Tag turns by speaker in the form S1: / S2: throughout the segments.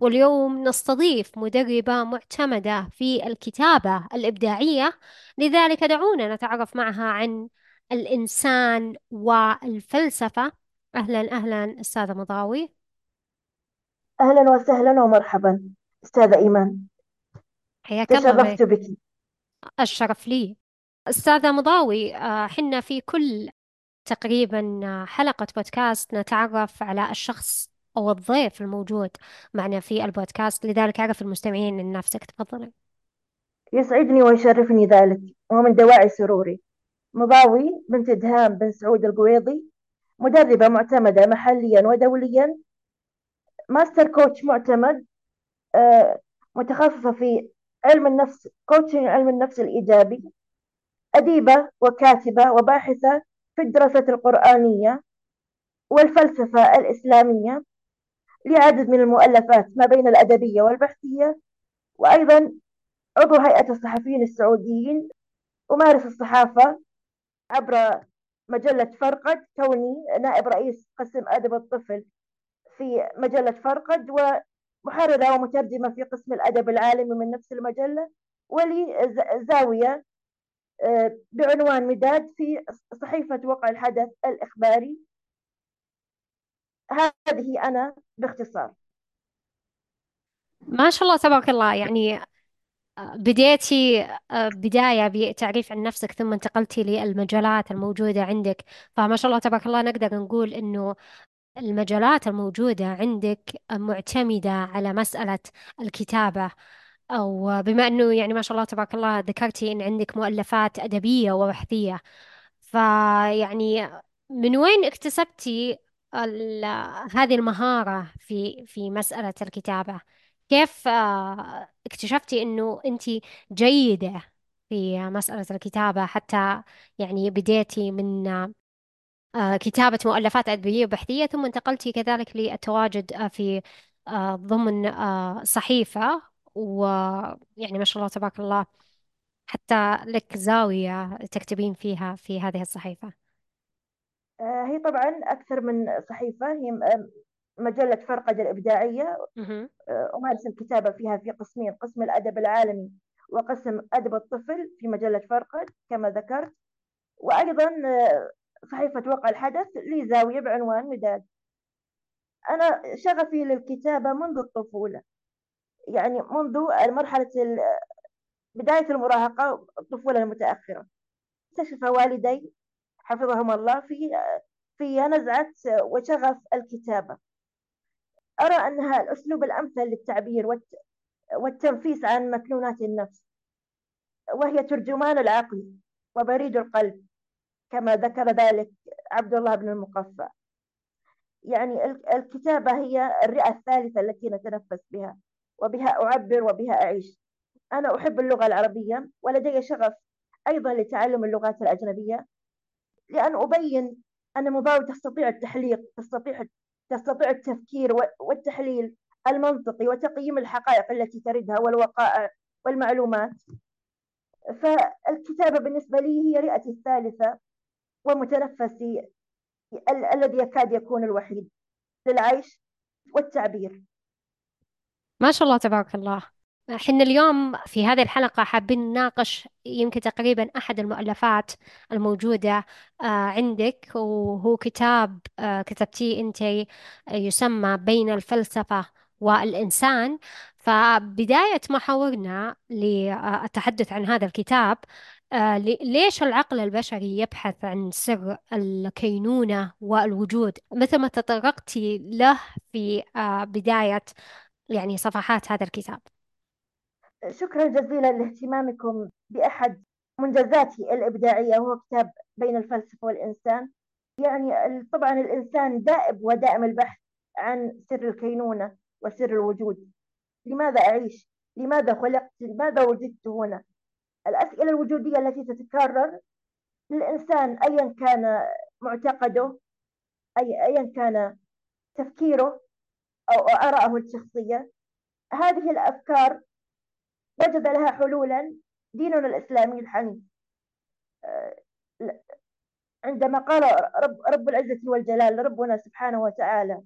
S1: واليوم نستضيف مدربة معتمدة في الكتابة الإبداعية لذلك دعونا نتعرف معها عن الإنسان والفلسفة. أهلا أهلا أستاذة مضاوي.
S2: أهلا وسهلا ومرحبا أستاذة إيمان.
S1: حياك الله
S2: تشرفت
S1: بك. الشرف لي. أستاذة مضاوي آه، حنا في كل تقريبا حلقة بودكاست نتعرف على الشخص أو الضيف الموجود معنا في البودكاست لذلك أعرف المستمعين أن نفسك تفضلي.
S2: يسعدني ويشرفني ذلك ومن دواعي سروري. مضاوي بنت دهام بن سعود القويضي مدربة معتمدة محليا ودوليا master coach معتمد آه، متخصصة في علم النفس coaching علم النفس الإيجابي أديبة وكاتبة وباحثة في الدراسة القرآنية والفلسفة الإسلامية. لعدد من المؤلفات ما بين الأدبية والبحثية وأيضا عضو هيئة الصحفيين السعوديين أمارس الصحافة عبر مجلة فرقد كوني نائب رئيس قسم أدب الطفل في مجلة فرقد ومحررة ومترجمة في قسم الأدب العالمي من نفس المجلة ولي زاوية آه، بعنوان مداد في صحيفة وقع الحدث الإخباري. هذه أنا باختصار.
S1: ما شاء الله تبارك الله. يعني آه، بديتي آه، بداية بتعريف عن نفسك ثم انتقلتي للمجالات الموجودة عندك. فما شاء الله تبارك الله نقدر نقول إنه المجالات الموجودة عندك معتمدة على مسألة الكتابة. أو بما أنه يعني ما شاء الله تبارك الله ذكرتي أن عندك مؤلفات أدبية وبحثية. فيعني من وين اكتسبتي هذه المهارة في في مسألة الكتابة؟ كيف آه، اكتشفتي أنه أنت جيدة في مسألة الكتابة؟ حتى يعني بديتي من آه، كتابة مؤلفات أدبية وبحثية ثم انتقلتي كذلك للتواجد آه، في ضمن صحيفة. ويعني ما شاء الله تبارك الله حتى لك زاوية تكتبين فيها في هذه الصحيفة.
S2: هي طبعا أكثر من صحيفة. هي م- مجلة فرقد الإبداعية
S1: مهم.
S2: آه، أمارس الكتابة فيها في قسمين قسم الأدب العالمي وقسم أدب الطفل في مجلة فرقد كما ذكرت. وأيضا آه، صحيفة وقع الحدث لي زاوية بعنوان مداد أنا شغفي للكتابة منذ الطفولة. يعني منذ مرحلة بداية المراهقة الطفولة المتأخرة. اكتشف والدي حفظهم الله في في نزعة وشغف الكتابة. أرى أنها الأسلوب الأمثل للتعبير والت- والتنفيس عن مكنونات النفس وهي ترجمان العقل وبريد القلب كما ذكر ذلك عبد الله بن المقفى. يعني ال- الكتابة هي الرئة الثالثة التي نتنفس بها وبها أعبر وبها أعيش. أنا أحب اللغة العربية ولدي شغف أيضا لتعلم اللغات الأجنبية لأن أبين أن مضاوي تستطيع التحليق تستطيع تستطيع التفكير والتحليل المنطقي وتقييم الحقائق التي تردها والوقائع والمعلومات. فالكتابة بالنسبة لي هي رئتي الثالثة ومتنفسي ال- الذي يكاد يكون الوحيد للعيش والتعبير.
S1: ما شاء الله تبارك الله. إحنا اليوم في هذه الحلقة حابين نناقش يمكن تقريبا أحد المؤلفات الموجودة آه، عندك وهو كتاب آه، كتبتيه أنت يسمى بين الفلسفة والإنسان. فبداية محاورنا للتحدث عن هذا الكتاب آه، ليش العقل البشري يبحث عن سر الكينونة والوجود؟ مثل ما تطرقتي له في بداية يعني صفحات هذا الكتاب.
S2: شكرا جزيلا لاهتمامكم بأحد منجزاتي الإبداعية وهو كتاب بين الفلسفة والإنسان يعني طبعا الإنسان دائب ودائم البحث عن سر الكينونة وسر الوجود لماذا أعيش؟ لماذا خلقت؟ لماذا وجدت هنا؟ الأسئلة الوجودية التي تتكرر للإنسان أيا كان معتقده أي أيا كان تفكيره أو آراءه الشخصية هذه الأفكار وجد لها حلولا ديننا الإسلامي الحنيف. آه، عندما قال رب, رب العزة والجلال ربنا سبحانه وتعالى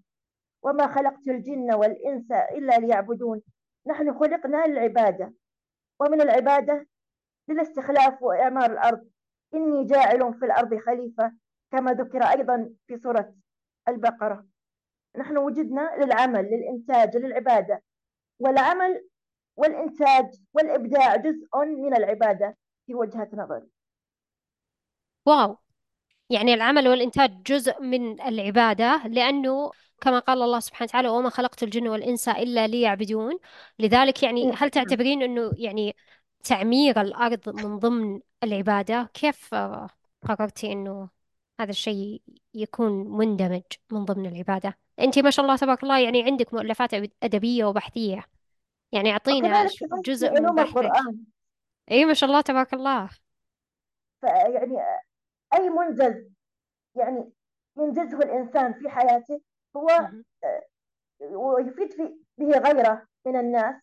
S2: وما خلقت الجن والإنس إلا ليعبدون نحن خلقنا للعبادة ومن العبادة للاستخلاف وإعمار الأرض إني جاعل في الأرض خليفة كما ذكر أيضا في سورة البقرة. نحن وجدنا للعمل للإنتاج للعبادة. والعمل والإنتاج والإبداع جزء من العبادة في وجهة نظري.
S1: واو. يعني العمل والإنتاج جزء من العبادة لأنه كما قال الله سبحانه وتعالى وما خلقت الجن والإنس إلا ليعبدون. لذلك يعني هل
S2: نعم.
S1: تعتبرين أنه يعني تعمير الأرض من ضمن العبادة؟ كيف قررتي أنه هذا الشيء يكون مندمج من ضمن العبادة؟ أنت ما شاء الله تبارك الله يعني عندك مؤلفات أدبية وبحثية. يعني أعطينا
S2: وكذلك
S1: ش-
S2: كمان في
S1: جزء من
S2: علوم
S1: بحثك.
S2: القرآن.
S1: أي ما شاء الله تبارك الله.
S2: فيعني أي منجز يعني ينجزه الإنسان في حياته هو
S1: مهم.
S2: آه، ويفيد في به غيره من الناس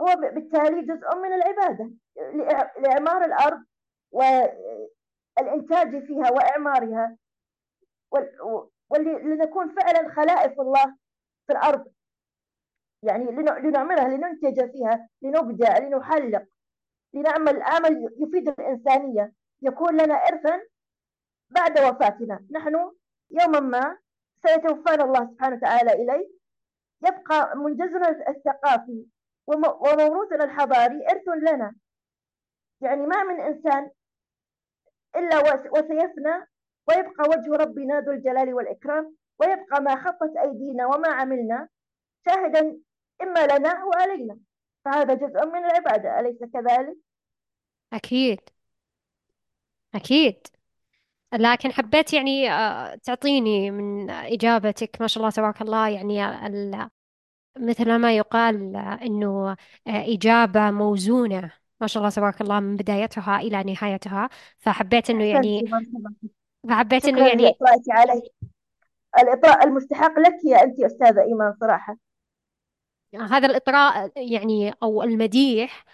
S2: هو بالتالي جزء من العبادة لإعمار الأرض والإنتاج فيها وإعمارها ولنكون فعلا خلائف الله في الأرض. يعني لنعملها لننتج فيها لنبدع لنحلق. لنعمل عمل يفيد الإنسانية. يكون لنا إرثا بعد وفاتنا. نحن يوما ما سيتوفانا الله سبحانه وتعالى إليه. يبقى منجزنا الثقافي وموروثنا الحضاري إرث لنا. يعني ما من إنسان إلا وسيفنى ويبقى وجه ربنا ذو الجلال والإكرام. ويبقى ما خطت أيدينا وما عملنا. شاهدا إما لنا أو علينا. فهذا جزء من العبادة أليس كذلك؟
S1: أكيد. أكيد. لكن حبيت يعني آه، تعطيني من إجابتك ما شاء الله تبارك الله يعني ال- مثل ما يقال آه، إنه آه، إجابة موزونة ما شاء الله تبارك الله من بدايتها إلى نهايتها. فحبيت إنه يعني فحبيت إنه
S2: شكرا
S1: يعني
S2: علي الإطراء المستحق لك يا أنت أستاذة إيمان صراحة.
S1: هذا الإطراء يعني أو المديح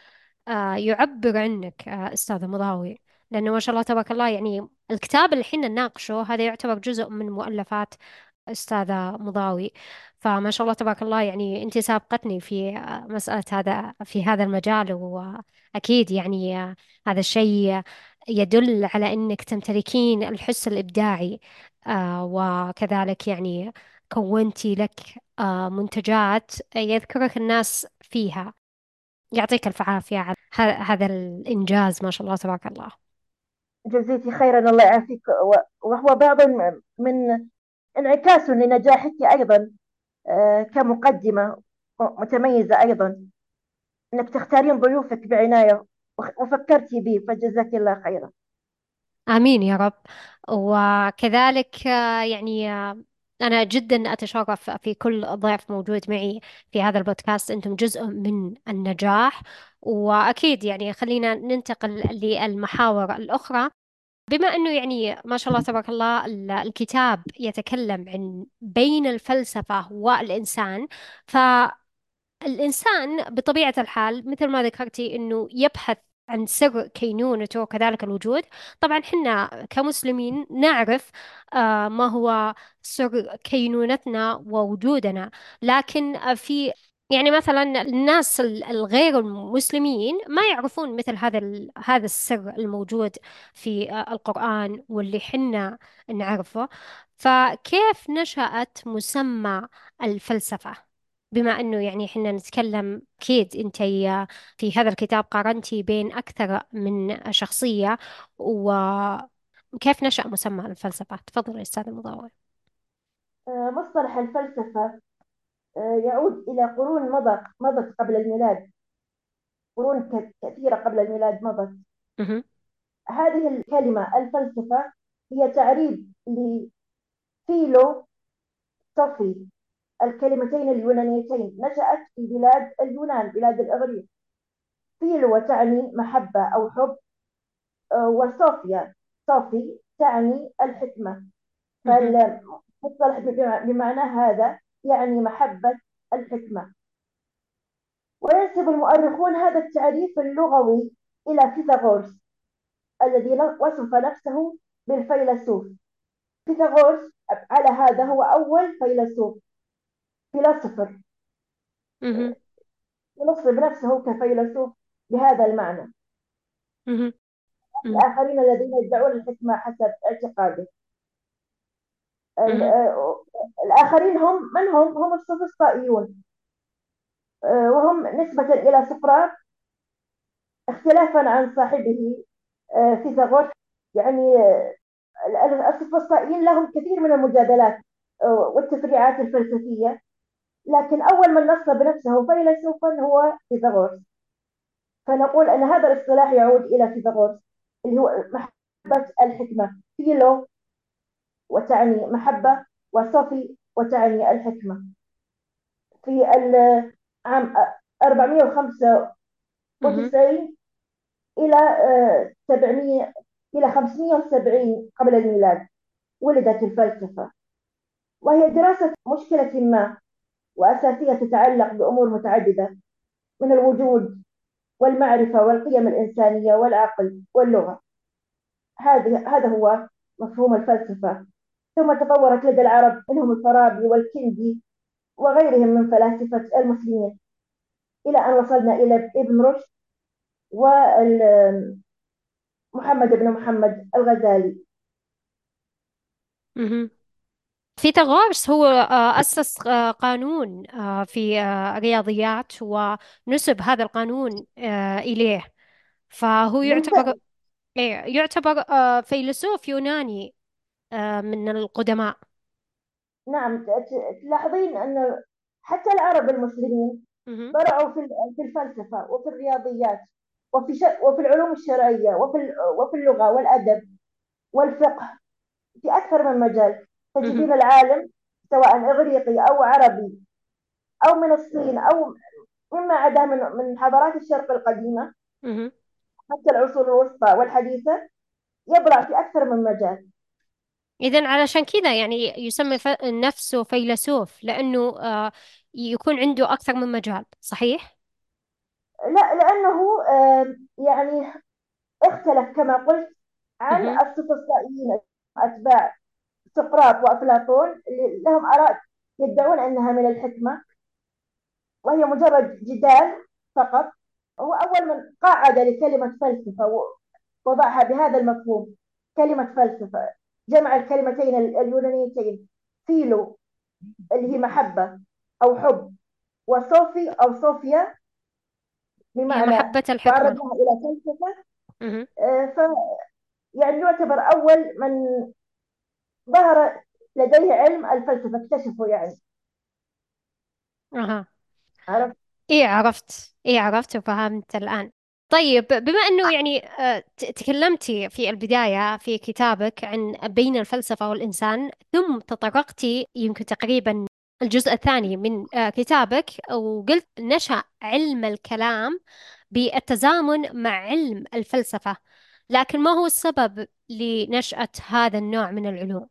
S1: آه، يعبر عنك آه، أستاذة مضاوي. لأنه ما شاء الله تبارك الله يعني الكتاب اللي حنا نناقشه هذا يعتبر جزء من مؤلفات أستاذة مضاوي. فما شاء الله تبارك الله يعني أنت سابقتني في آه، مسألة هذا في هذا المجال. وأكيد يعني هذا الشيء يدل على أنك تمتلكين الحس الإبداعي وكذلك يعني كونتي لك منتجات يذكرك الناس فيها. يعطيك الف عافية على هذا الإنجاز ما شاء الله تبارك الله.
S2: جزيتي خيرا الله يعافيك. وهو بعض من انعكاس لنجاحك أيضا آه، كمقدمة متميزة أيضا. أنك تختارين ضيوفك بعناية وفكرتي بي فجزاك الله خيرا.
S1: آمين يا رب. وكذلك آه، يعني آه، أنا جدا أتشرف في كل ضيف موجود معي في هذا البودكاست. أنتم جزء من النجاح وأكيد يعني خلينا ننتقل للمحاور الأخرى. بما أنه يعني ما شاء الله تبارك الله ال- الكتاب يتكلم عن بين الفلسفة والإنسان ف الإنسان بطبيعة الحال مثل ما ذكرتي إنه يبحث عن سر كينونته وكذلك الوجود. طبعا حنا كمسلمين نعرف آه، ما هو سر كينونتنا ووجودنا. لكن آه، في يعني مثلا الناس ال- الغير المسلمين ما يعرفون مثل هذا هذا السر الموجود في آه، القرآن واللي حنا نعرفه. فكيف نشأت مسمى الفلسفة؟ بما أنه يعني إحنا نتكلم أكيد أنت في هذا الكتاب قارنتي بين أكثر من شخصية وكيف نشأ مسمى الفلسفة؟ تفضل أستاذ المضاوي
S2: آه، مصطلح الفلسفة آه، يعود إلى قرون مضت مضت قبل الميلاد. قرون كثيرة قبل الميلاد مضت. هذه الكلمة الفلسفة هي تعريب لفيلو صفي الكلمتين اليونانيتين نشأت في بلاد اليونان بلاد الإغريق. فيلو وتعني محبة أو حب آه، وصوفيا. صافي تعني الحكمة. فالمصطلح بمعنى هذا يعني محبة الحكمة. وينسب المؤرخون هذا التعريف اللغوي إلى فيثاغورس الذي وصف نفسه بالفيلسوف. فيثاغورس على هذا هو أول فيلسوف. فيلسوفر
S1: مهم.
S2: ينصب نفسه كفيلسوف بهذا المعنى
S1: مهم. مهم.
S2: الآخرين الذين يدعون الحكمة حسب اعتقاده. آه، الآخرين هم من هم؟ هم السوفسطائيون آه، وهم نسبة إلى سقراط اختلافا عن صاحبه آه، فيثاغورس يعني السوفسطائيين لهم كثير من المجادلات والتفريعات الفلسفية لكن أول من نصب نفسه فيلسوفا هو فيثاغورس. فنقول أن هذا الاصطلاح يعود إلى فيثاغورس اللي هو محبة الحكمة. فيلو وتعني محبة وصفي وتعني الحكمة. في العام 495 إلى 700 إلى 570 قبل الميلاد ولدت الفلسفة. وهي دراسة مشكلة ما وأساسية تتعلق بأمور متعددة من الوجود والمعرفة والقيم الإنسانية والعقل واللغة. هذه هذا هو مفهوم الفلسفة. ثم تطورت لدى العرب منهم الفارابي والكندي وغيرهم من فلاسفة المسلمين إلى أن وصلنا إلى ابن رشد ومحمد بن محمد الغزالي.
S1: فيثاغورس هو آه، أسس آه، قانون آه، في الرياضيات ونسب هذا القانون إليه فهو يعتبر إيه، يعتبر فيلسوف يوناني من القدماء
S2: نعم تلاحظين أن حتى العرب المسلمين. برعوا في في الفلسفة وفي الرياضيات وفي وفي العلوم الشرعية وفي وفي اللغة والأدب والفقه في أكثر من مجال. تجدين العالم سواء إغريقي أو عربي أو من الصين أو مما عدا من من حضارات الشرق القديمة
S1: مهم.
S2: حتى العصور الوسطى والحديثة يبرع في أكثر من مجال
S1: إذا علشان كذا يعني يسمي نفسه فيلسوف لأنه آه، يكون عنده أكثر من مجال صحيح؟
S2: لا لأنه آه، يعني اختلف كما قلت عن. السفسطائيين أتباع سقراط وأفلاطون اللي لهم آراء يدعون أنها من الحكمة وهي مجرد جدال فقط. هو أول من قاعد لكلمة فلسفة ووضعها بهذا المفهوم كلمة فلسفة. جمع الكلمتين اليونانيتين فيلو اللي هي محبة أو حب وصوفي أو صوفيا بمعنى
S1: محبة الحكمة.
S2: تعرضها إلى فلسفة. آه، ف يعني يعتبر أول من ظهر لديه علم الفلسفة اكتشفه يعني.
S1: أها.
S2: عرفت؟
S1: إيه عرفت. إيه عرفت وفهمت الآن. طيب بما أنه يعني آه، ت- تكلمتي في البداية في كتابك عن بين الفلسفة والإنسان ثم تطرقتي يمكن تقريبا الجزء الثاني من آه، كتابك وقلت نشأ علم الكلام بالتزامن مع علم الفلسفة. لكن ما هو السبب لنشأة هذا النوع من العلوم؟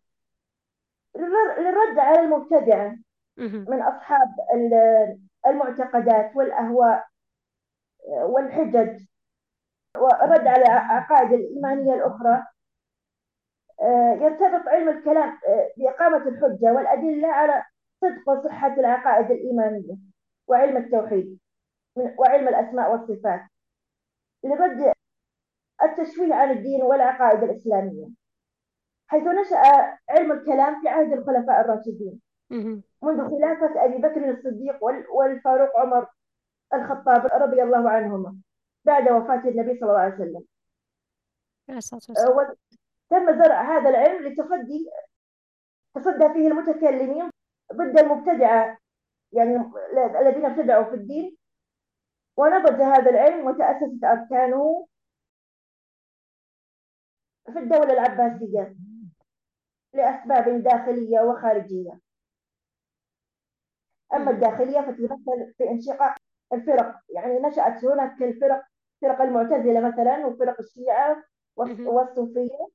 S2: للر- للرد على المبتدعة
S1: مهم.
S2: من أصحاب ال- المعتقدات والأهواء والحجج والرد على العقائد الإيمانية الأخرى آه، يرتبط علم الكلام آه، بإقامة الحجة والأدلة على صدق وصحة العقائد الإيمانية وعلم التوحيد وعلم الأسماء والصفات لرد التشويه عن الدين والعقائد الإسلامية حيث نشأ علم الكلام في عهد الخلفاء الراشدين. منذ خلافة أبي بكر الصديق والفاروق عمر الخطاب رضي الله عنهما بعد وفاة النبي صلى الله عليه وسلم
S1: والسلام
S2: وتم زرع هذا العلم لتصدي تصدى فيه المتكلمين ضد المبتدعة يعني الذين ابتدعوا في الدين ونضج هذا العلم وتأسست أركانه في الدولة العباسية لأسباب داخلية وخارجية أما. الداخلية فتتمثل في انشقاق الفرق يعني نشأت هناك الفرق فرق المعتزلة مثلا وفرق الشيعة. والصوفية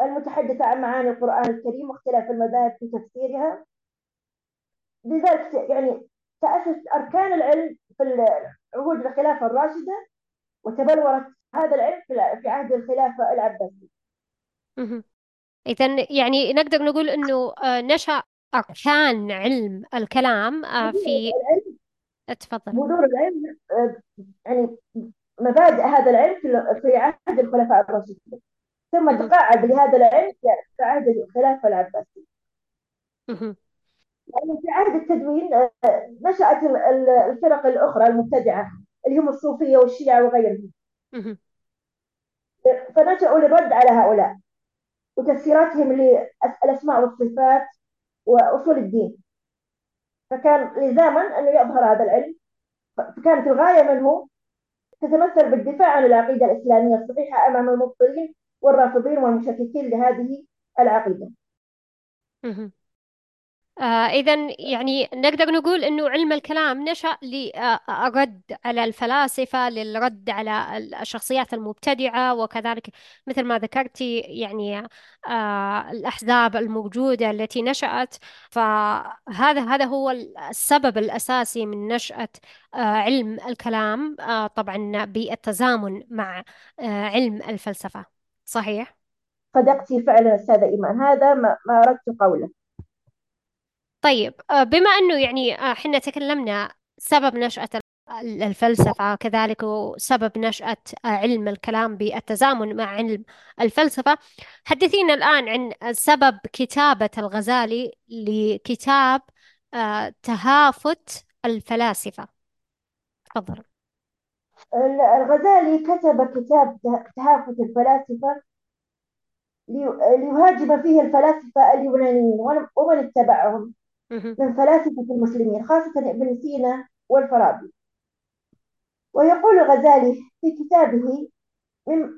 S2: المتحدثة عن معاني القرآن الكريم واختلاف المذاهب في تفسيرها لذلك يعني تأسس أركان العلم في عهود الخلافة الراشدة وتبلورت هذا العلم في عهد الخلافة العباسية.
S1: إذا يعني نقدر نقول إنه آه، نشأ أركان علم الكلام آه، في تفضل.
S2: بذور العلم آه، يعني مبادئ هذا العلم في عهد الخلفاء الراشدين. ثم تقاعد لهذا العلم في عهد الخلافة العباسية. يعني في عهد التدوين نشأت الفرق الأخرى المبتدعة اللي هم الصوفية والشيعة وغيرهم. فنشأوا للرد على هؤلاء وتفسيراتهم للأسماء والصفات وأصول الدين. فكان لزاما أنه يظهر هذا العلم فكانت الغاية منه تتمثل بالدفاع عن العقيدة الإسلامية الصحيحة أمام المبطلين والرافضين والمشككين لهذه العقيدة.
S1: إذا يعني نقدر نقول إنه علم الكلام نشأ للرد على الفلاسفة للرد على الشخصيات المبتدعة وكذلك مثل ما ذكرتي يعني آه الأحزاب الموجودة التي نشأت. فهذا هذا هو السبب الأساسي من نشأة آه علم الكلام آه طبعا بالتزامن مع آه علم الفلسفة. صحيح؟
S2: صدقتي فعلا أستاذة إيمان هذا ما أردت قوله.
S1: طيب آه، بما أنه يعني آه، إحنا تكلمنا سبب نشأة الفلسفة كذلك وسبب نشأة آه، علم الكلام بالتزامن مع علم الفلسفة حدثينا الآن عن سبب كتابة الغزالي لكتاب تهافت الفلاسفة. تفضل.
S2: الغزالي كتب كتاب تهافت الفلاسفة ليهاجم فيه الفلاسفة اليونانيين ومن اتبعهم؟ من فلاسفة المسلمين خاصة ابن سينا والفارابي ويقول الغزالي في كتابه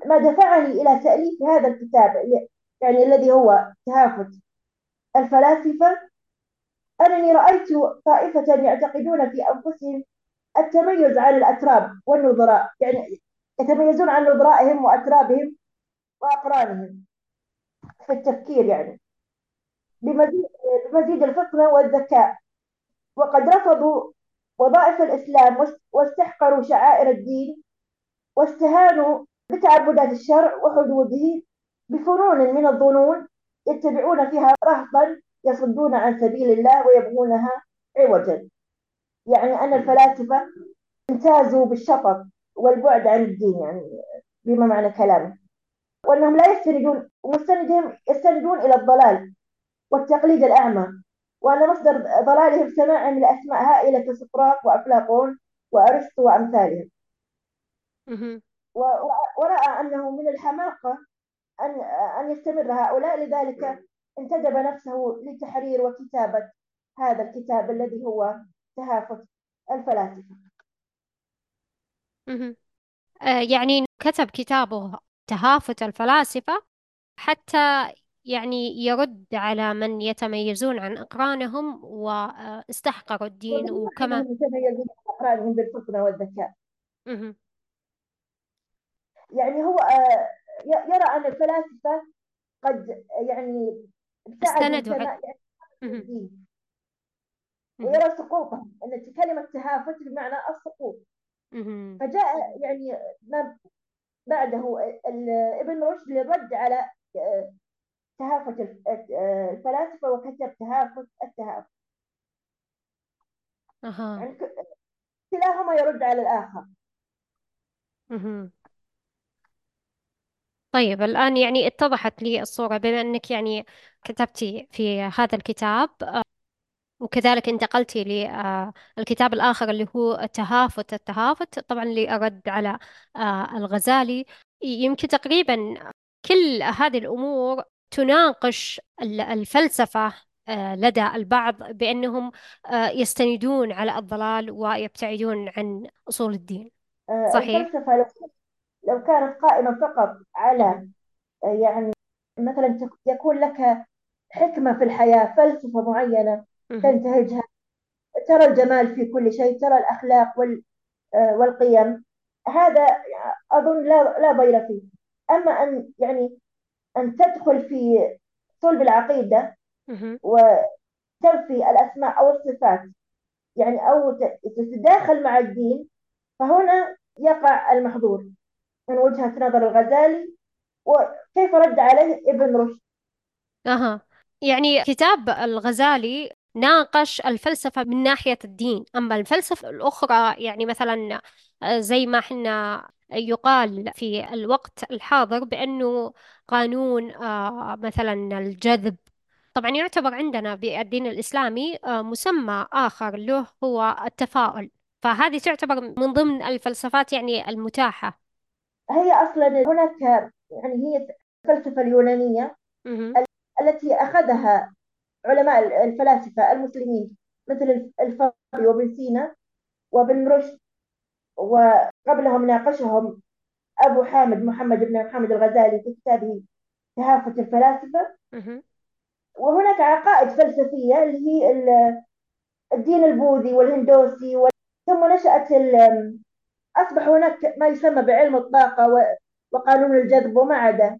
S2: ما دفعني إلى تأليف هذا الكتاب يعني الذي هو تهافت الفلاسفة. أنني رأيت طائفة يعتقدون في أنفسهم التميز عن الأتراب والنظراء يعني يتميزون عن نظرائهم وأترابهم وأقرانهم في التفكير يعني. بمزيد بمزيد الفطنة والذكاء. وقد رفضوا وظائف الإسلام واستحقروا شعائر الدين واستهانوا بتعبدات الشرع وحدوده بفنون من الظنون يتبعون فيها رهبا يصدون عن سبيل الله ويبغونها عوجا. يعني أن الفلاسفة امتازوا بالشطط والبعد عن الدين يعني بما معنى كلامه. وأنهم لا يستندون ومستندهم يستندون إلى الضلال والتقليد الأعمى. وأن مصدر ضلالهم سماعهم لأسماء هائلة كسقراط وأفلاطون وأرسطو وأمثالهم. ورأى أنه من الحماقة أن أن يستمر هؤلاء لذلك انتدب نفسه لتحرير وكتابة هذا الكتاب الذي هو تهافت الفلاسفة.
S1: آه، يعني كتب كتابه تهافت الفلاسفة حتى يعني يرد على من يتميزون عن أقرانهم واستحقروا الدين وكما
S2: يتميزون عن أقرانهم بالفطنة والذكاء. يعني هو آه، يرى أن الفلاسفة قد يعني
S1: استندوا
S2: ويرى سقوطهم أن كلمة تهافت بمعنى السقوط. فجاء يعني ما بعده ابن رشد للرد على آه، تهافت الفلاسفة وكتب تهافت التهافت.
S1: أها.
S2: يعني كلاهما يرد على الآخر.
S1: أها. طيب الآن يعني اتضحت لي الصورة بما أنك يعني كتبتي في هذا الكتاب وكذلك انتقلتي للكتاب الآخر اللي هو تهافت التهافت طبعا اللي أرد على آه، الغزالي. يمكن تقريبا كل هذه الأمور تناقش الفلسفة آه، لدى البعض بأنهم آه، يستندون على الضلال ويبتعدون عن أصول الدين.
S2: آه،
S1: صحيح؟
S2: الفلسفة لو كانت قائمة فقط على يعني مثلا يكون لك حكمة في الحياة فلسفة معينة تنتهجها ترى الجمال في كل شيء ترى الأخلاق والقيم هذا أظن لا لا ضير فيه. أما أن يعني أن تدخل في صلب العقيدة. وتنفي الأسماء أو الصفات. يعني أو تتداخل مع الدين فهنا يقع المحظور من وجهة نظر الغزالي وكيف رد عليه ابن رشد.
S1: أها. يعني كتاب الغزالي ناقش الفلسفة من ناحية الدين أما الفلسفة الأخرى يعني مثلا آه، زي ما حنا يقال في الوقت الحاضر بأنه قانون آه، مثلا الجذب. طبعا يعتبر عندنا بالدين الإسلامي آه، مسمى آخر له هو التفاؤل. فهذه تعتبر من ضمن الفلسفات يعني المتاحة.
S2: هي أصلا هناك يعني هي الفلسفة اليونانية. التي أخذها علماء الفلاسفة المسلمين مثل الفارابي وابن سينا وابن رشد. وقبلهم ناقشهم أبو حامد محمد بن محمد الغزالي في كتابه تهافت الفلاسفة. وهناك عقائد فلسفية اللي هي الدين البوذي والهندوسي وال... ثم نشأت ال... أصبح هناك ما يسمى بعلم الطاقة و... وقانون الجذب وما عدا.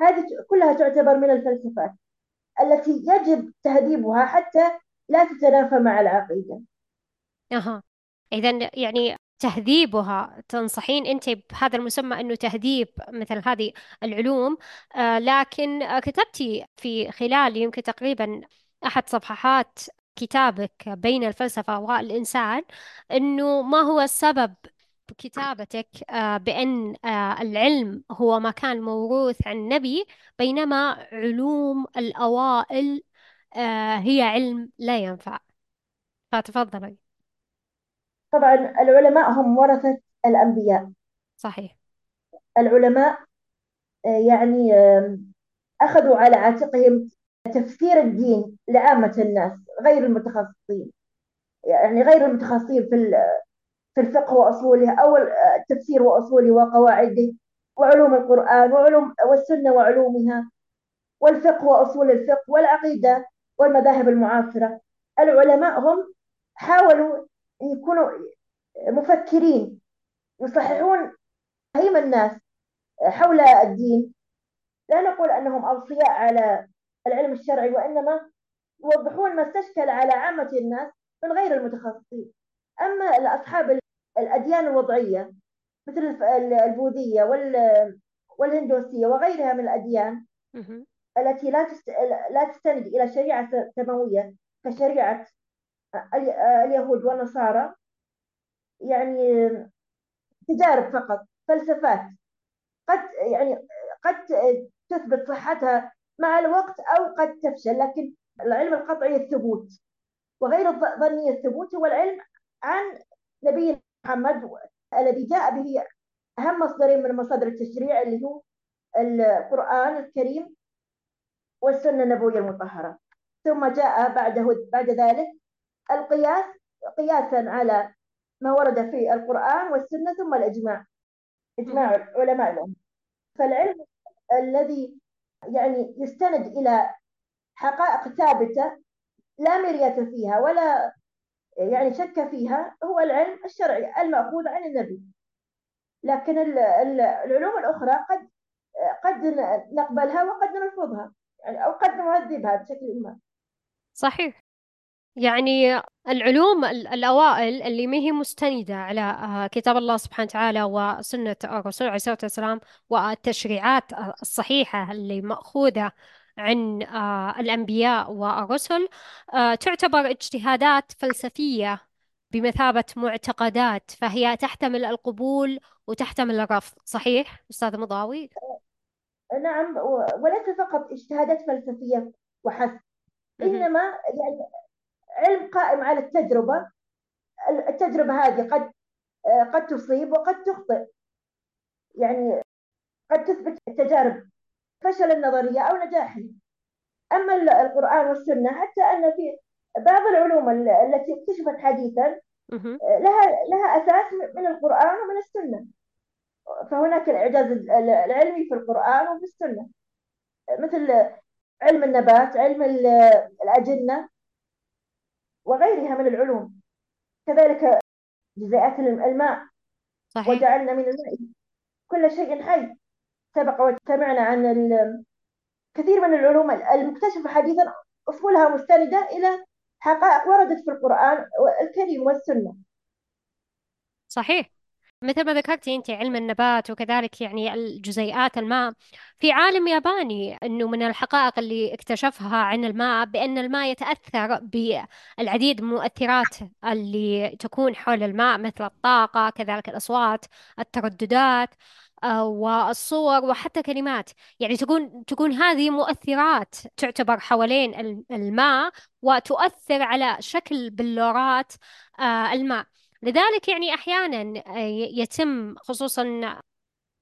S2: هذه كلها تعتبر من الفلسفات التي يجب تهذيبها حتى لا تتنافى مع العقيدة.
S1: أها. إذا يعني تهذيبها تنصحين أنت بهذا المسمى أنه تهذيب مثل هذه العلوم. آه لكن كتبتي في خلال يمكن تقريبا أحد صفحات كتابك بين الفلسفة والإنسان أنه ما هو السبب كتابتك آه بأن آه العلم هو ما كان موروث عن النبي بينما علوم الأوائل هي علم لا ينفع. فتفضلي
S2: طبعا العلماء هم ورثة الأنبياء.
S1: صحيح.
S2: العلماء آه، يعني آه، أخذوا على عاتقهم تفسير الدين لعامة الناس غير المتخصصين. يعني غير المتخصصين في في الفقه وأصوله أو التفسير وأصوله وقواعده وعلوم القرآن وعلوم والسنة وعلومها والفقه وأصول الفقه والعقيدة والمذاهب المعاصرة. العلماء هم حاولوا يكونوا مفكرين يصححون فهم الناس حول الدين لا نقول أنهم أوصياء على العلم الشرعي وإنما يوضحون ما استشكل على عامة الناس من غير المتخصصين أما أصحاب الأديان الوضعية مثل البوذية والهندوسية وغيرها من الأديان. التي لا لا تستند إلى شريعة سماوية كشريعة اليهود والنصارى يعني تجارب فقط فلسفات. قد يعني قد تثبت صحتها مع الوقت أو قد تفشل لكن العلم القطعي الثبوت. وغير الظني الثبوت هو العلم عن نبينا محمد الذي جاء به أهم مصدرين من مصادر التشريع اللي هو القرآن الكريم والسنة النبوية المطهرة. ثم جاء بعده بعد ذلك القياس قياسا على ما ورد في القرآن والسنة ثم الإجماع إجماع علماء الأمة. فالعلم الذي يعني يستند إلى حقائق ثابتة لا مرية فيها ولا يعني شك فيها هو العلم الشرعي المأخوذ عن النبي. لكن العلوم الأخرى قد قد نقبلها وقد نرفضها يعني أو قد نهذبها بشكل ما.
S1: صحيح. يعني العلوم ال- الأوائل اللي ما هي مستندة على آه، كتاب الله سبحانه وتعالى وسنة الرسول عليه الصلاة والسلام والتشريعات الصحيحة اللي مأخوذة عن آه، الأنبياء والرسل آه، تعتبر اجتهادات فلسفية بمثابة معتقدات فهي تحتمل القبول وتحتمل الرفض صحيح أستاذ مضاوي؟
S2: نعم وليس فقط اجتهادات فلسفية وحسب
S1: مهم.
S2: إنما يعني علم قائم على التجربة. التجربة هذه قد قد تصيب وقد تخطئ. يعني قد تثبت التجارب فشل النظرية أو نجاحها أما القرآن والسنة حتى أن في بعض العلوم التي اكتشفت حديثا
S1: مهم.
S2: لها لها أساس من القرآن ومن السنة. فهناك الإعجاز العلمي في القرآن وفي السنة. مثل علم النبات علم الأجنة. وغيرها من العلوم. كذلك جزيئات الماء
S1: صحيح.
S2: وجعلنا من الماء كل شيء حي. سبق وسمعنا عن كثير من العلوم المكتشفة حديثا أصولها مستندة إلى حقائق وردت في القرآن الكريم والسنة.
S1: صحيح. مثل ما ذكرتي أنت علم النبات وكذلك يعني الجزيئات الماء. في عالم ياباني أنه من الحقائق اللي اكتشفها عن الماء بأن الماء يتأثر بالعديد من المؤثرات اللي تكون حول الماء مثل الطاقة كذلك الأصوات الترددات آه، والصور وحتى كلمات. يعني تكون تكون هذه مؤثرات تعتبر حوالين الماء وتؤثر على شكل بلورات آه، الماء. لذلك يعني أحيانا آه، يتم خصوصا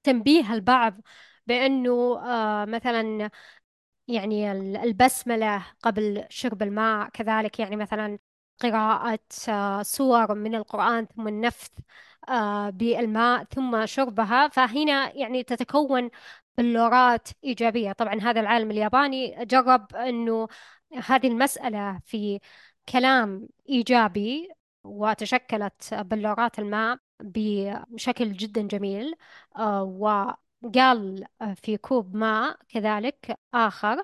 S1: تنبيه البعض بأنه مثلا يعني البسملة قبل شرب الماء كذلك يعني مثلا قراءة سور من القرآن ثم النفث آه، بالماء ثم شربها. فهنا يعني تتكون بلورات إيجابية. طبعا هذا العالم الياباني جرب أنه هذه المسألة في كلام إيجابي وتشكلت بلورات الماء بشكل جدا جميل آه، وقال في كوب ماء كذلك آخر.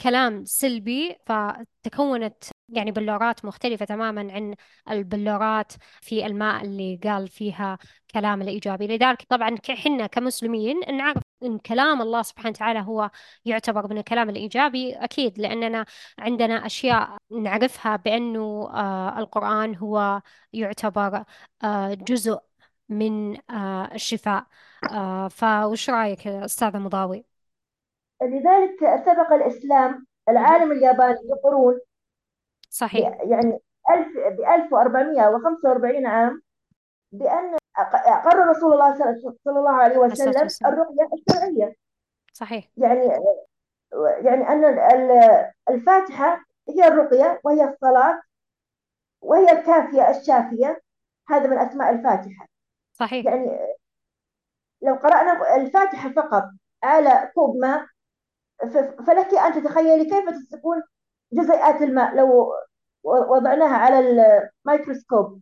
S1: كلام سلبي فتكونت يعني بلورات مختلفة تماما عن البلورات في الماء اللي قال فيها كلام الإيجابي لذلك طبعا حنا كمسلمين نعرف إن كلام الله سبحانه وتعالى هو يعتبر من الكلام الإيجابي أكيد لأننا عندنا أشياء نعرفها بأنه آه القرآن هو يعتبر آه جزء من آه الشفاء فوش رأيك أستاذة مضاوي؟
S2: لذلك سبق الإسلام العالم الياباني بقرون
S1: صحيح.
S2: يعني ب 1445 عام بأن أقر رسول الله صلى الله عليه وسلم الرقية الشرعية.
S1: صحيح.
S2: يعني يعني أن الفاتحة هي الرقية وهي الصلاة وهي الكافية الشافية. هذا من أسماء الفاتحة.
S1: صحيح.
S2: يعني لو قرأنا الفاتحة فقط على كوب ماء فلك أن تتخيلي كيف تكون جزيئات الماء لو وضعناها على الميكروسكوب.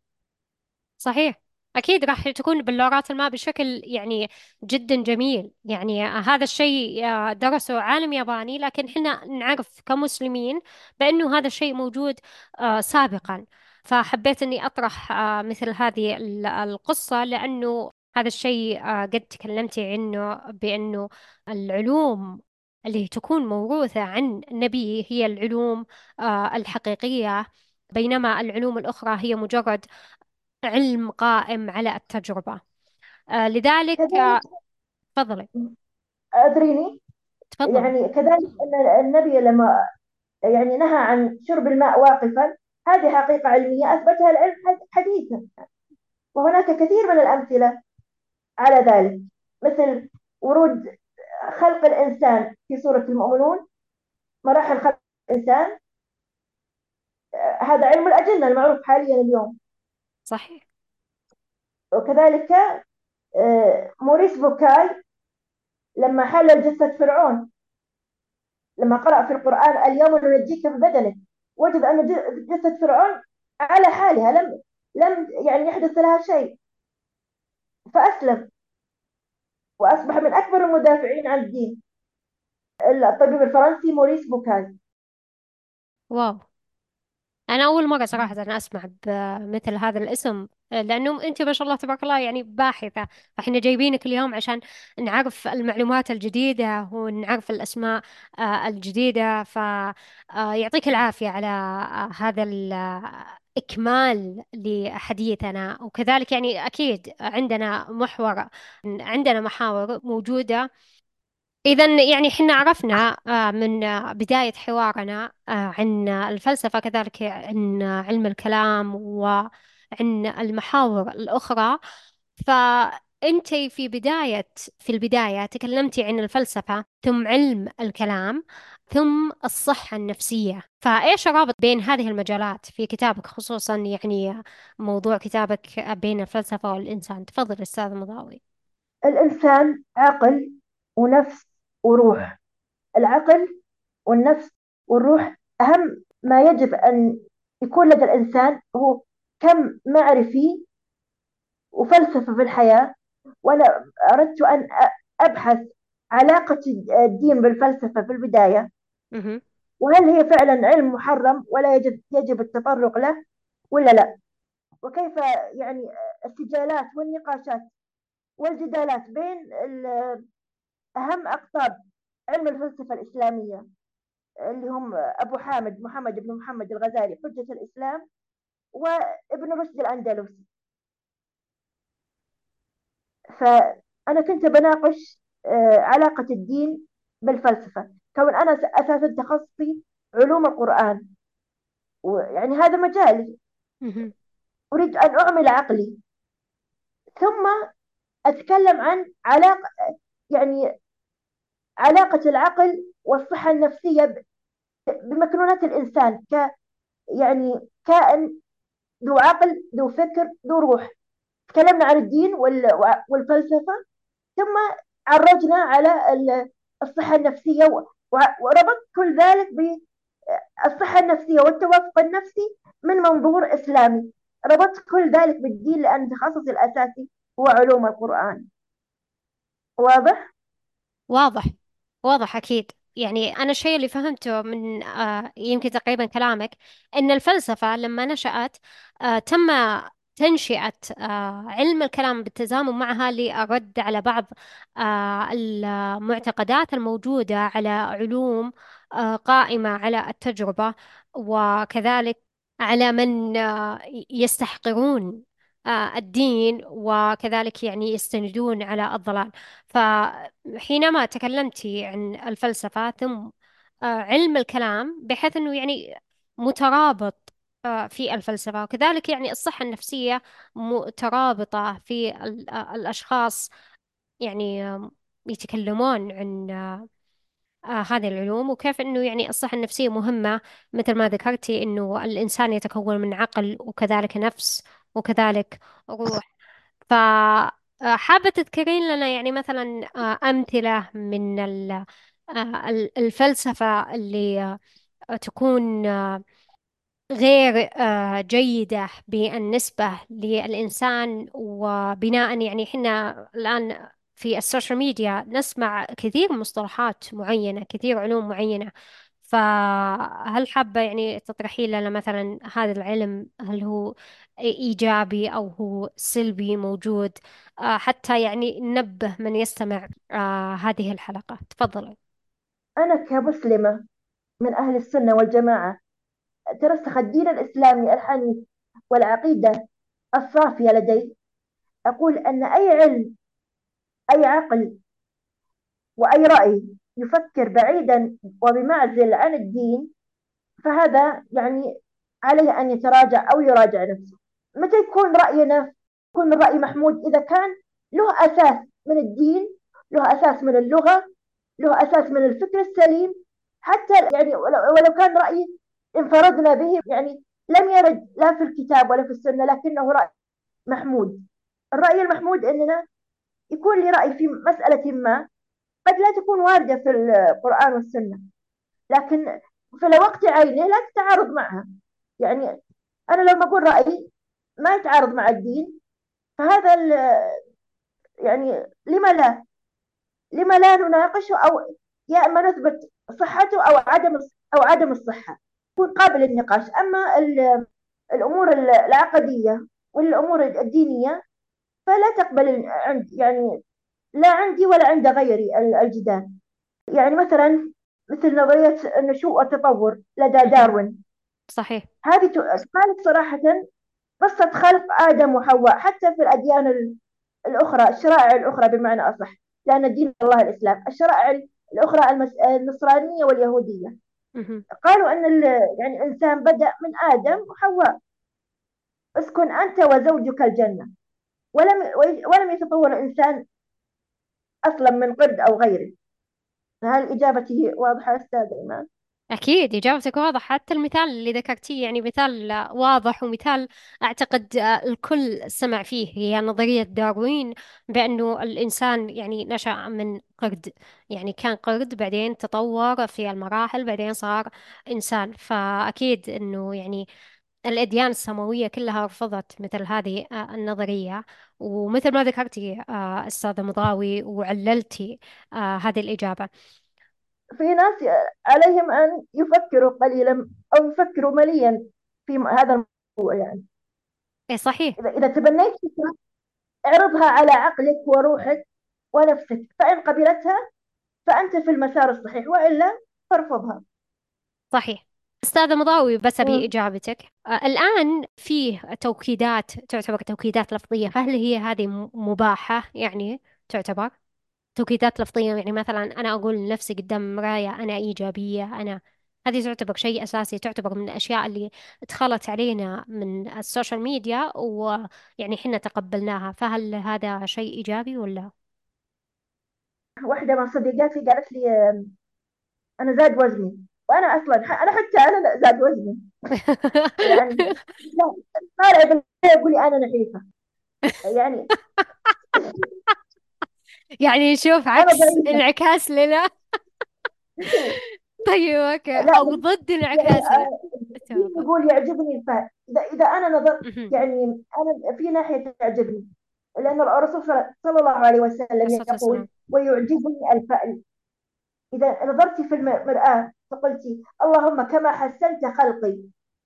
S1: صحيح. أكيد راح تكون بلورات الماء بشكل يعني جدا جميل. يعني هذا الشيء درسه عالم ياباني لكن إحنا نعرف كمسلمين بأنه هذا الشيء موجود آه، سابقا. فحبيت أني أطرح آه، مثل هذه القصة لأنه هذا الشيء آه، قد تكلمتي عنه بأنه العلوم اللي تكون موروثة عن النبي هي العلوم الحقيقية. بينما العلوم الأخرى هي مجرد علم قائم على التجربة. آه لذلك آه تفضلي.
S2: أدريني؟
S1: تفضلي.
S2: يعني كذلك أن النبي لما يعني نهى عن شرب الماء واقفا هذه حقيقة علمية أثبتها العلم حديثا. وهناك كثير من الأمثلة على ذلك. مثل ورود خلق الإنسان في سورة المؤمنون مراحل خلق الإنسان. هذا علم الأجنة المعروف حاليا اليوم.
S1: صحيح.
S2: وكذلك آه، موريس بوكاي لما حلل جثة فرعون لما قرأ في القرآن اليوم ننجيك ببدنك وجد أن جثة فرعون على حالها لم لم يعني يحدث لها شيء. فأسلم. وأصبح من أكبر المدافعين عن الدين. الطبيب الفرنسي موريس بوكاي.
S1: wow. أنا أول مرة صراحة أنا أسمع بمثل هذا الاسم لأنه أنت ما شاء الله تبارك الله يعني باحثة. فإحنا جايبينك اليوم عشان نعرف المعلومات الجديدة ونعرف الأسماء آه، الجديدة. فيعطيك العافية على آه، هذا الإكمال لحديثنا وكذلك يعني أكيد عندنا محور عندنا محاور موجودة. إذا يعني حنا عرفنا آه، من بداية حوارنا آه، عن الفلسفة كذلك عن علم الكلام وعن المحاور الأخرى. فأنت في بداية في البداية تكلمتي عن الفلسفة ثم علم الكلام. ثم الصحة النفسية. فإيش الرابط بين هذه المجالات في كتابك خصوصا يعني موضوع كتابك بين الفلسفة والإنسان؟ تفضل أستاذ مضاوي.
S2: الإنسان عقل ونفس وروح. العقل والنفس والروح أهم ما يجب أن يكون لدى الإنسان هو كم معرفي وفلسفة في الحياة. وأنا أردت أن أبحث علاقة الدين بالفلسفة في البداية. وهل هي فعلا علم محرم ولا يجب يجب التطرق له ولا لا؟ وكيف يعني السجالات والنقاشات والجدالات بين أهم أقطاب علم الفلسفة الإسلامية اللي هم أبو حامد محمد بن محمد الغزالي حجة الإسلام وابن رشد الأندلسي. فأنا كنت بناقش آه، علاقة الدين بالفلسفة. كون أنا أساسا تخصصي علوم القرآن. ويعني هذا مجالي. أريد أن أعمل عقلي. ثم أتكلم عن علاقة يعني علاقة العقل والصحة النفسية بمكنونات الإنسان ك يعني كائن ذو عقل ذو فكر ذو روح. تكلمنا عن الدين وال- والفلسفة. ثم عرجنا على ال- الصحة النفسية وربطت كل ذلك بالصحة النفسية والتوافق النفسي من منظور إسلامي. ربطت كل ذلك بالدين لأن تخصصي الأساسي هو علوم القرآن. واضح؟
S1: واضح. واضح أكيد. يعني أنا الشيء اللي فهمته من آه، يمكن تقريبا كلامك أن الفلسفة لما نشأت آه، تم تنشئة آه، علم الكلام بالتزامن معها للرد على بعض آه، المعتقدات الموجودة على علوم آه، قائمة على التجربة وكذلك على من يستحقرون الدين وكذلك يعني يستندون على الضلال. فحينما تكلمت عن الفلسفة ثم علم الكلام بحيث أنه يعني مترابط آه، في الفلسفة. وكذلك يعني الصحة النفسية مترابطة في آه، الأشخاص يعني يتكلمون عن آه، هذه العلوم وكيف أنه يعني الصحة النفسية مهمة. مثل ما ذكرتي أنه الإنسان يتكون من عقل وكذلك نفس وكذلك روح. فحابة تذكرين لنا يعني مثلا أمثلة من ال- ال- الفلسفة اللي آه، تكون غير آه، جيدة بالنسبة للإنسان وبناء يعني حنا الآن في السوشيال ميديا نسمع كثير مصطلحات معينة كثير علوم معينة. فهل حابة يعني تطرحي لنا مثلا هذا العلم؟ هل هو إيجابي أو هو سلبي موجود؟ آه، حتى يعني ننبه من يستمع آه، هذه الحلقة. تفضلي.
S2: أنا كمسلمة من أهل السنة والجماعة ترسخ الدين الإسلامي الحنيف والعقيدة الصافية لدي. أقول أن أي علم أي عقل وأي رأي يفكر بعيدا وبمعزل عن الدين فهذا يعني عليه أن يتراجع أو يراجع نفسه. متى يكون رأينا يكون الرأي محمود؟ إذا كان له أساس من الدين له أساس من اللغة له أساس من الفكر السليم حتى يعني ولو كان رأي انفردنا به يعني لم يرد لا في الكتاب ولا في السنة لكنه رأي محمود. الرأي المحمود أننا يكون لي رأي في مسألة ما قد لا تكون واردة في القرآن والسنة لكن في الوقت عينه لا تتعارض معها. يعني أنا لما أقول رأيي ما يتعارض مع الدين فهذا يعني لما لا؟ لما لا نناقشه أو يا إما نثبت صحته أو عدم أو عدم الصحة؟ يكون قابل للنقاش. أما ال- الأمور العقدية والأمور الدينية فلا تقبل عند يعني لا عندي ولا عند غيري ال- الجدال. يعني مثلا مثل نظرية النشوء والتطور لدى. داروين.
S1: صحيح.
S2: هذه قالت صراحة قصة خلق آدم وحواء حتى في الأديان ال- الأخرى الشرائع الأخرى بمعنى أصح. لأن دين الله الإسلام الشرائع الأخرى المس... النصرانية واليهودية. قالوا أن. يعني الإنسان بدأ من آدم وحواء اسكن أنت وزوجك الجنة ولم ولم يتطور الإنسان أصلا من قرد أو غيره هل إجابتي واضحة أستاذ إيمان؟
S1: أكيد إجابتك واضحة حتى المثال اللي ذكرتيه يعني مثال واضح ومثال أعتقد آه، الكل سمع فيه هي نظرية داروين بأنه الإنسان يعني نشأ من قرد يعني كان قرد بعدين تطور في المراحل بعدين صار إنسان. فأكيد أنه يعني الأديان السماوية كلها رفضت مثل هذه آه، النظرية. ومثل ما ذكرتي آه، أستاذة مضاوي وعللتي هذه الإجابة.
S2: في ناس عليهم أن يفكروا قليلا أو يفكروا مليا في هذا الموضوع يعني.
S1: إيه صحيح.
S2: إذا إذا تبنيت فكرة اعرضها على عقلك وروحك ونفسك. فإن قبلتها فأنت في المسار الصحيح وإلا فارفضها.
S1: صحيح. أستاذة مضاوي بس أبي
S2: مم.
S1: إجابتك. آه، الآن فيه توكيدات تعتبر توكيدات لفظية. فهل هي هذه م- مباحة يعني تعتبر؟ توكيدات لفظية يعني مثلا أنا أقول لنفسي قدام مراية أنا إيجابية أنا هذه تعتبر شيء أساسي تعتبر من الأشياء اللي دخلت علينا من ال social media ويعني حنا تقبلناها. فهل هذا شيء إيجابي ولا
S2: واحدة من صديقاتي قالت لي أنا زاد وزني. وأنا أصلا أنا حتى أنا زاد وزني. يعني لا طالع بالله يقول لي أنا نحيفة. يعني
S1: يعني نشوف
S2: أنا
S1: عكس انعكاس لنا. طيب أو
S2: بس
S1: ضد
S2: يعني
S1: تمام
S2: يقول يعجبني. الفأل إذا إذا أنا نظرت. يعني أنا في ناحية تعجبني لأن الرسول صلى الله عليه وسلم يقول ويعجبني الفأل. إذا نظرت في المرآة فقلت اللهم كما حسنت خلقي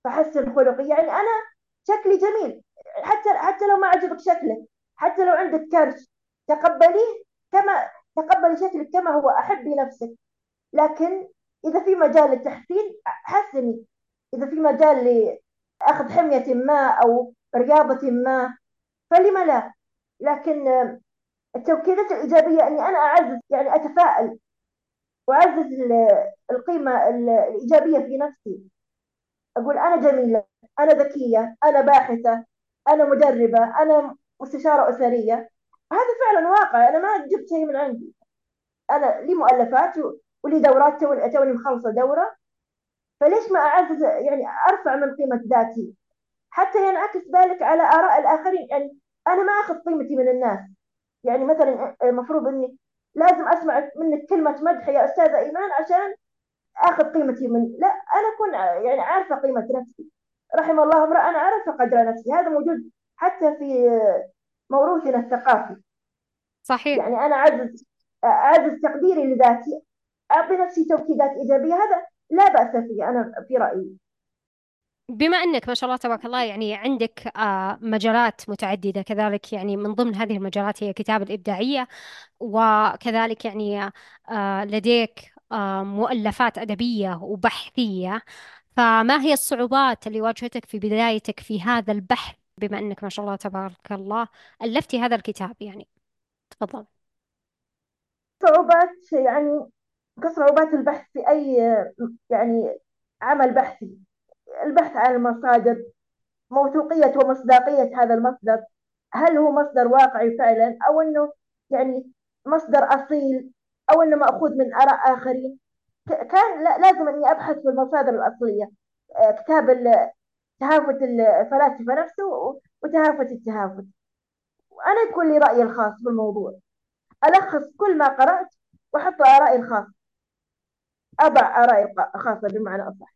S2: فحسن خلقي. يعني أنا شكلي جميل. حتى حتى لو ما عجبك شكلك حتى لو عندك كرش تقبليه كما تقبلي شكلك كما هو أحبي نفسك. لكن إذا في مجال للتحسين حسني. إذا في مجال لأخذ حمية ما أو رياضة ما فلم لا. لكن التوكيدات الإيجابية أني أنا أعزز يعني أتفائل. وأعزز ال- القيمة ال- الإيجابية في نفسي. أقول أنا جميلة أنا ذكية أنا باحثة أنا مدربة أنا مستشارة أسرية هذا فعلا واقع. أنا ما جبت شيء من عندي. أنا لي مؤلفات ولي دورات توني مخلصة دورة. فليش ما أعزز يعني أرفع من قيمة ذاتي؟ حتى ينعكس ذلك على آراء الآخرين. يعني أنا ما أخذ قيمتي من الناس. يعني مثلا المفروض إني لازم أسمع منك كلمة مدح يا أستاذة إيمان عشان آخذ قيمتي من لا أنا أكون يعني عارفة قيمة نفسي. رحم الله امرأ أنا عارفة قدر نفسي. هذا موجود حتى في موروثنا الثقافي
S1: صحيح.
S2: يعني أنا أعزز أعزز تقديري لذاتي أعطي نفسي توكيدات إيجابية هذا لا بأس فيه أنا في رأيي.
S1: بما أنك ما شاء الله تبارك الله يعني عندك آه، مجالات متعددة كذلك يعني من ضمن هذه المجالات هي الكتابة الإبداعية وكذلك يعني آه، لديك آه، مؤلفات أدبية وبحثية. فما هي الصعوبات اللي واجهتك في بدايتك في هذا البحث؟ بما أنك ما شاء الله تبارك الله ألفتي هذا الكتاب يعني. تفضل.
S2: صعوبات يعني كصعوبات البحث في أي يعني عمل بحثي. البحث عن المصادر موثوقية ومصداقية هذا المصدر. هل هو مصدر واقعي فعلا أو أنه يعني مصدر أصيل أو أنه مأخوذ من آراء آخرين؟ كان لا- لازم أني أبحث في المصادر الأصلية. آه، كتاب تهافت الفلاسفة نفسه وتهافت التهافت. وأنا يكون لي رأيي الخاص بالموضوع. ألخص كل ما قرأت وأحط آرائي الخاصة أضع آرائي الخاصة بمعنى أصح.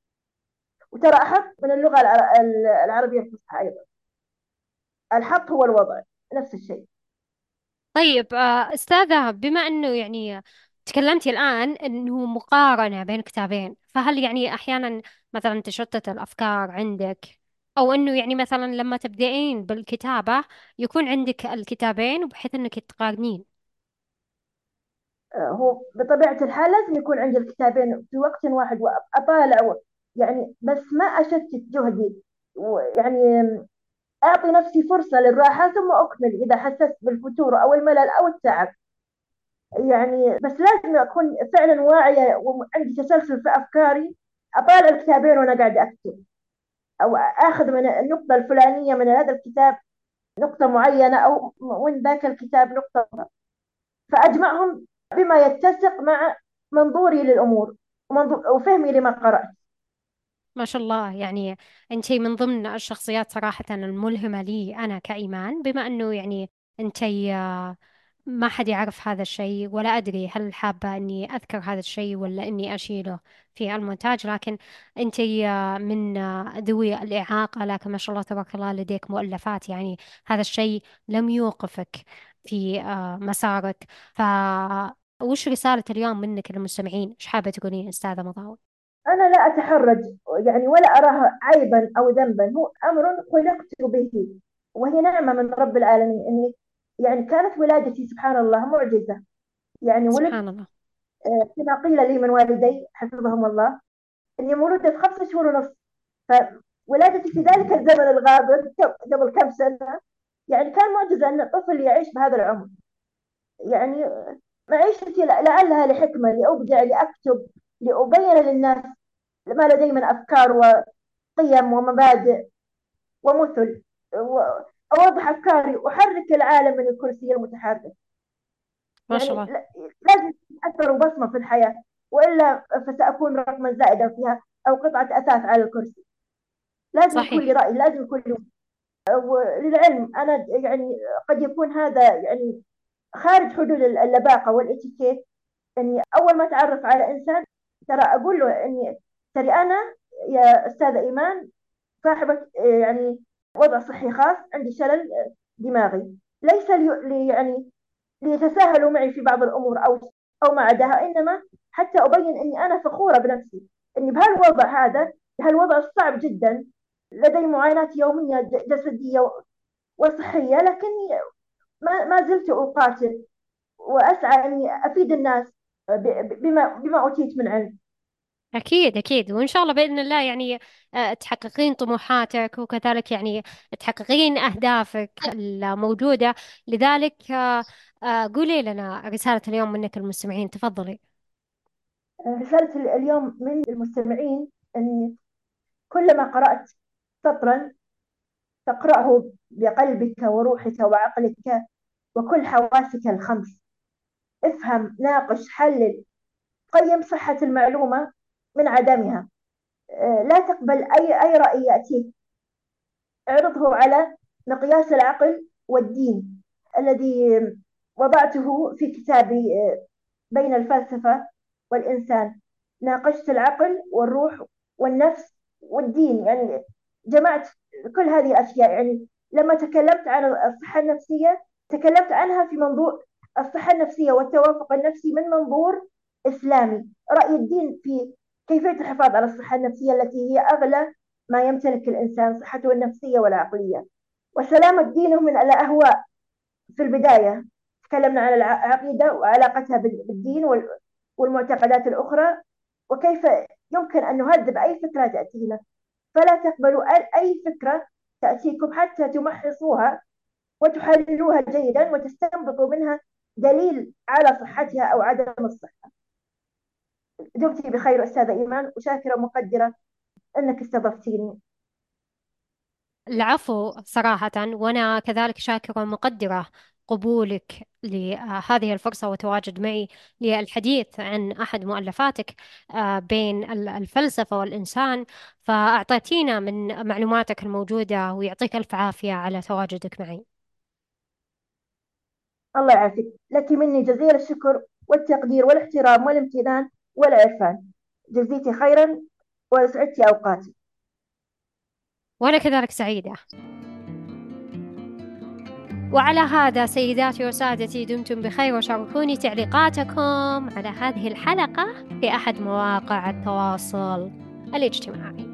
S2: وترى أحط من اللغة الع- العربية الفصحى أيضا. الحط هو الوضع. نفس الشيء.
S1: طيب آه، أستاذة بما أنه يعني تكلمتي الآن أنه مقارنة بين كتابين فهل يعني أحيانا مثلا تشتت الأفكار عندك أو أنه يعني مثلا لما تبدأين بالكتابة يكون عندك الكتابين بحيث أنك تقارنين.
S2: آه، هو بطبيعة الحال لازم يكون عندي الكتابين في وقت واحد وأطالع يعني بس ما أشتت جهدي ويعني أعطي نفسي فرصة للراحة ثم أكمل إذا حسست بالفتور أو الملل أو التعب. يعني بس لازم أكون فعلا واعية وعندي تسلسل في أفكاري. أطالع الكتابين وأنا قاعدة أكتب. أو أخذ من النقطة الفلانية من هذا الكتاب نقطة معينة أو من ذاك الكتاب نقطة. فأجمعهم بما يتسق مع منظوري للأمور ومنظور وفهمي لما قرأت.
S1: ما شاء الله. يعني أنت من ضمن الشخصيات صراحة الملهمة لي أنا كإيمان بما أنه يعني أنت ما حد يعرف هذا الشيء ولا أدري هل حابة إني أذكر هذا الشيء ولا إني أشيله في المونتاج. لكن أنت من ذوي الإعاقة لكن ما شاء الله تبارك الله لديك مؤلفات. يعني هذا الشيء لم يوقفك في آه، مسارك. فوش رسالة اليوم منك للمستمعين؟ إيش حابة تقولين أستاذة مضاوي؟
S2: أنا لا أتحرج يعني ولا أراها عيبا أو ذنبا. هو أمر خلقت به وهي نعمة من رب العالمين. إني يعني كانت ولادتي سبحان الله معجزة. يعني ولدت
S1: سبحان الله.
S2: آه، كما قيل لي من والدي حفظهم الله إني مولودة في خمسة شهور ونص. فولادتي في ذلك الزمن الغابر قبل كم سنة يعني كان معجزة أن الطفل يعيش بهذا العمر. يعني معيشتي لعلها لحكمة لأبدع لأكتب لأبين للناس ما لدي من أفكار وقيم ومبادئ ومثل. وأوضح أفكاري أحرك العالم من الكرسي المتحرك.
S1: ما شاء الله.
S2: يعني لازم أثر وبصمة في الحياة وإلا فسأكون رقما زائدا فيها أو قطعة أثاث على الكرسي. لازم يكون لي رأي لازم يكون لي وللعلم أنا يعني قد يكون هذا يعني خارج حدود اللباقة والإتيكيت. إني أول ما أتعرف على إنسان ترى أقول له إني ترى أنا يا أستاذة إيمان صاحبة يعني وضع صحي خاص عندي شلل دماغي. ليس لي يعني ليتساهلوا معي في بعض الأمور أو أو ما عداها إنما حتى أبين إني أنا فخورة بنفسي. إني بهالوضع هذا بهالوضع الصعب جدا لدي معاناة يومية جسدية وصحية لكني ما زلت أقاتل وأسعى إني أفيد الناس بما بما أوتيت من علم.
S1: أكيد أكيد. وإن شاء الله بإذن الله يعني آه، تحققين طموحاتك وكذلك يعني تحققين أهدافك الموجودة. لذلك آه، آه، قولي لنا رسالة اليوم منك المستمعين تفضلي.
S2: رسالة اليوم من المستمعين أن كلما قرأت سطرا تقرأه بقلبك وروحك وعقلك وكل حواسك الخمس. افهم ناقش حلل قيم صحة المعلومة من عدمها. آه، لا تقبل أي أي رأي يأتيك. اعرضه على مقياس العقل والدين الذي وضعته في كتابي آه، بين الفلسفة والإنسان. ناقشت العقل والروح والنفس والدين. يعني جمعت كل هذه الأشياء. يعني لما تكلمت عن الصحة النفسية تكلمت عنها في منظور الصحة النفسية والتوافق النفسي من منظور إسلامي. رأي الدين في كيفية الحفاظ على الصحة النفسية التي هي أغلى ما يمتلك الإنسان صحته النفسية والعقلية؟ وسلامة دينه من الأهواء. في البداية تكلمنا عن العقيدة وعلاقتها بالدين والمعتقدات الأخرى. وكيف يمكن أن نهذب أي فكرة تأتينا فلا تقبلوا أي فكرة تأتيكم حتى تمحصوها وتحللوها جيدا وتستنبطوا منها دليل على صحتها أو عدم الصحة. دمتي بخير أستاذة إيمان وشاكرة مقدرة أنك استضفتيني.
S1: العفو صراحة وأنا كذلك شاكرة مقدرة قبولك لهذه الفرصة وتواجد معي للحديث عن أحد مؤلفاتك آه، بين الفلسفة والإنسان. فأعطيتينا من معلوماتك الموجودة ويعطيك ألف عافية على تواجدك معي.
S2: الله يعافيك. لك مني جزيل الشكر والتقدير والاحترام والامتنان. والعرفان جزيتي خيرا وسعدتي أوقاتي.
S1: وأنا كذلك سعيدة وعلى هذا سيداتي وسادتي دمتم بخير وشاركوني تعليقاتكم على هذه الحلقة في أحد مواقع التواصل الاجتماعي.